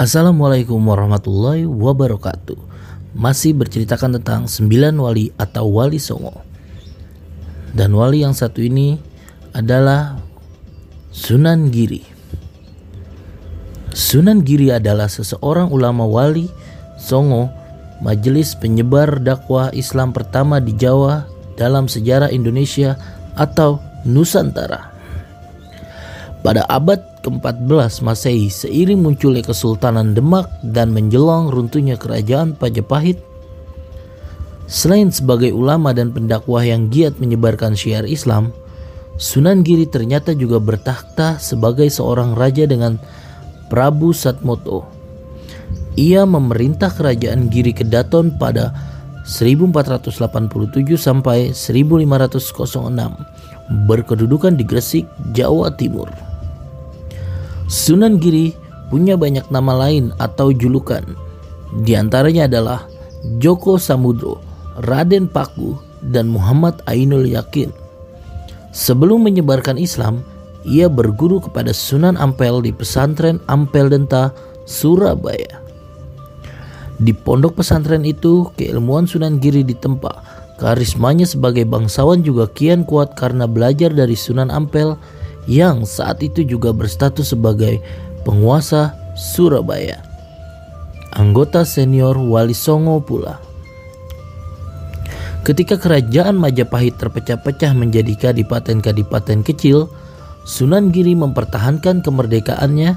Assalamualaikum warahmatullahi wabarakatuh. Masih berceritakan tentang sembilan wali atau wali songo. Dan wali yang satu ini adalah Sunan Giri Sunan Giri adalah seseorang ulama wali songo Majelis penyebar dakwah Islam pertama di Jawa dalam sejarah Indonesia atau Nusantara pada abad ke-14 Masehi seiring munculnya Kesultanan Demak dan menjelang runtuhnya kerajaan Pajapahit Selain sebagai ulama dan pendakwah yang giat menyebarkan syiar Islam, Sunan Giri ternyata juga bertakhta sebagai seorang raja dengan Prabu Satmoto. Ia memerintah kerajaan Giri Kedaton pada 1487 sampai 1506 berkedudukan di Gresik, Jawa Timur. Sunan Giri punya banyak nama lain atau julukan. Di antaranya adalah Joko Samudro, Raden Paku, dan Muhammad Ainul Yakin. Sebelum menyebarkan Islam, ia berguru kepada Sunan Ampel di pesantren Ampel Denta, Surabaya. Di pondok pesantren itu, keilmuan Sunan Giri ditempa. Karismanya sebagai bangsawan juga kian kuat karena belajar dari Sunan Ampel yang saat itu juga berstatus sebagai penguasa Surabaya. Anggota senior Wali Songo pula. Ketika kerajaan Majapahit terpecah-pecah menjadi kadipaten-kadipaten kecil, Sunan Giri mempertahankan kemerdekaannya,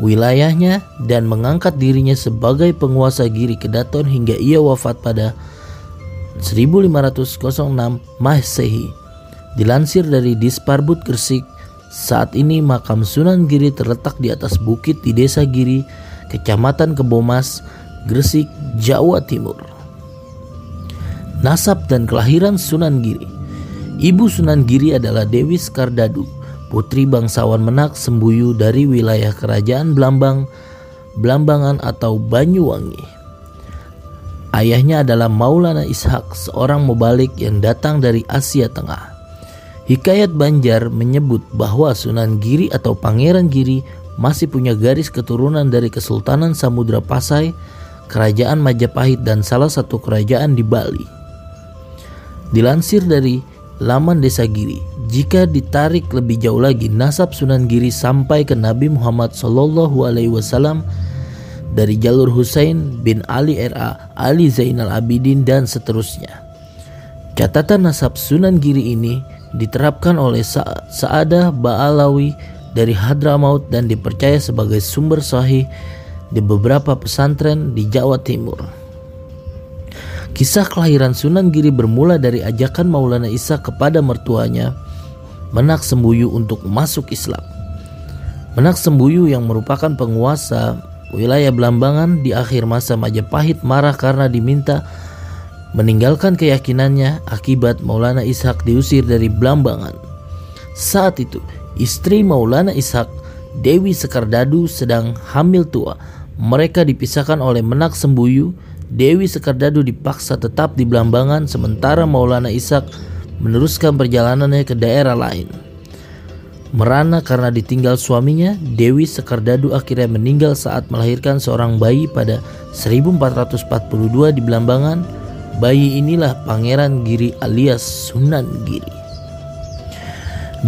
wilayahnya, dan mengangkat dirinya sebagai penguasa Giri Kedaton hingga ia wafat pada 1506 Masehi. Dilansir dari Disparbut Gresik saat ini makam Sunan Giri terletak di atas bukit di Desa Giri, Kecamatan Kebomas, Gresik, Jawa Timur. Nasab dan kelahiran Sunan Giri Ibu Sunan Giri adalah Dewi Skardadu, putri bangsawan Menak Sembuyu dari wilayah kerajaan Blambang, Blambangan atau Banyuwangi. Ayahnya adalah Maulana Ishak, seorang mubalik yang datang dari Asia Tengah. Hikayat Banjar menyebut bahwa Sunan Giri atau Pangeran Giri masih punya garis keturunan dari Kesultanan Samudra Pasai, Kerajaan Majapahit dan salah satu kerajaan di Bali. Dilansir dari laman Desa Giri, jika ditarik lebih jauh lagi nasab Sunan Giri sampai ke Nabi Muhammad Shallallahu Alaihi Wasallam dari jalur Husain bin Ali RA, Ali Zainal Abidin dan seterusnya. Catatan nasab Sunan Giri ini diterapkan oleh Sa Sa'adah Ba'alawi dari Hadramaut dan dipercaya sebagai sumber sahih di beberapa pesantren di Jawa Timur. Kisah kelahiran Sunan Giri bermula dari ajakan Maulana Isa kepada mertuanya Menak Sembuyu untuk masuk Islam. Menak Sembuyu yang merupakan penguasa wilayah Belambangan di akhir masa Majapahit marah karena diminta meninggalkan keyakinannya akibat Maulana Ishak diusir dari Blambangan. Saat itu, istri Maulana Ishak, Dewi Sekardadu sedang hamil tua. Mereka dipisahkan oleh Menak Sembuyu. Dewi Sekardadu dipaksa tetap di Blambangan sementara Maulana Ishak meneruskan perjalanannya ke daerah lain. Merana karena ditinggal suaminya, Dewi Sekardadu akhirnya meninggal saat melahirkan seorang bayi pada 1442 di Blambangan Bayi inilah Pangeran Giri alias Sunan Giri.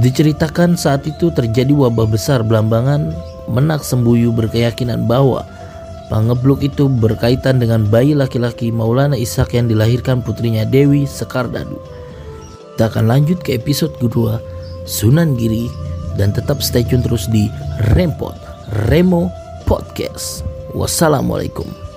Diceritakan saat itu terjadi wabah besar belambangan menak sembuyu berkeyakinan bahwa pangebluk itu berkaitan dengan bayi laki-laki Maulana Ishak yang dilahirkan putrinya Dewi Sekardadu. Kita akan lanjut ke episode kedua Sunan Giri dan tetap stay tune terus di Rempot Remo Podcast. Wassalamualaikum.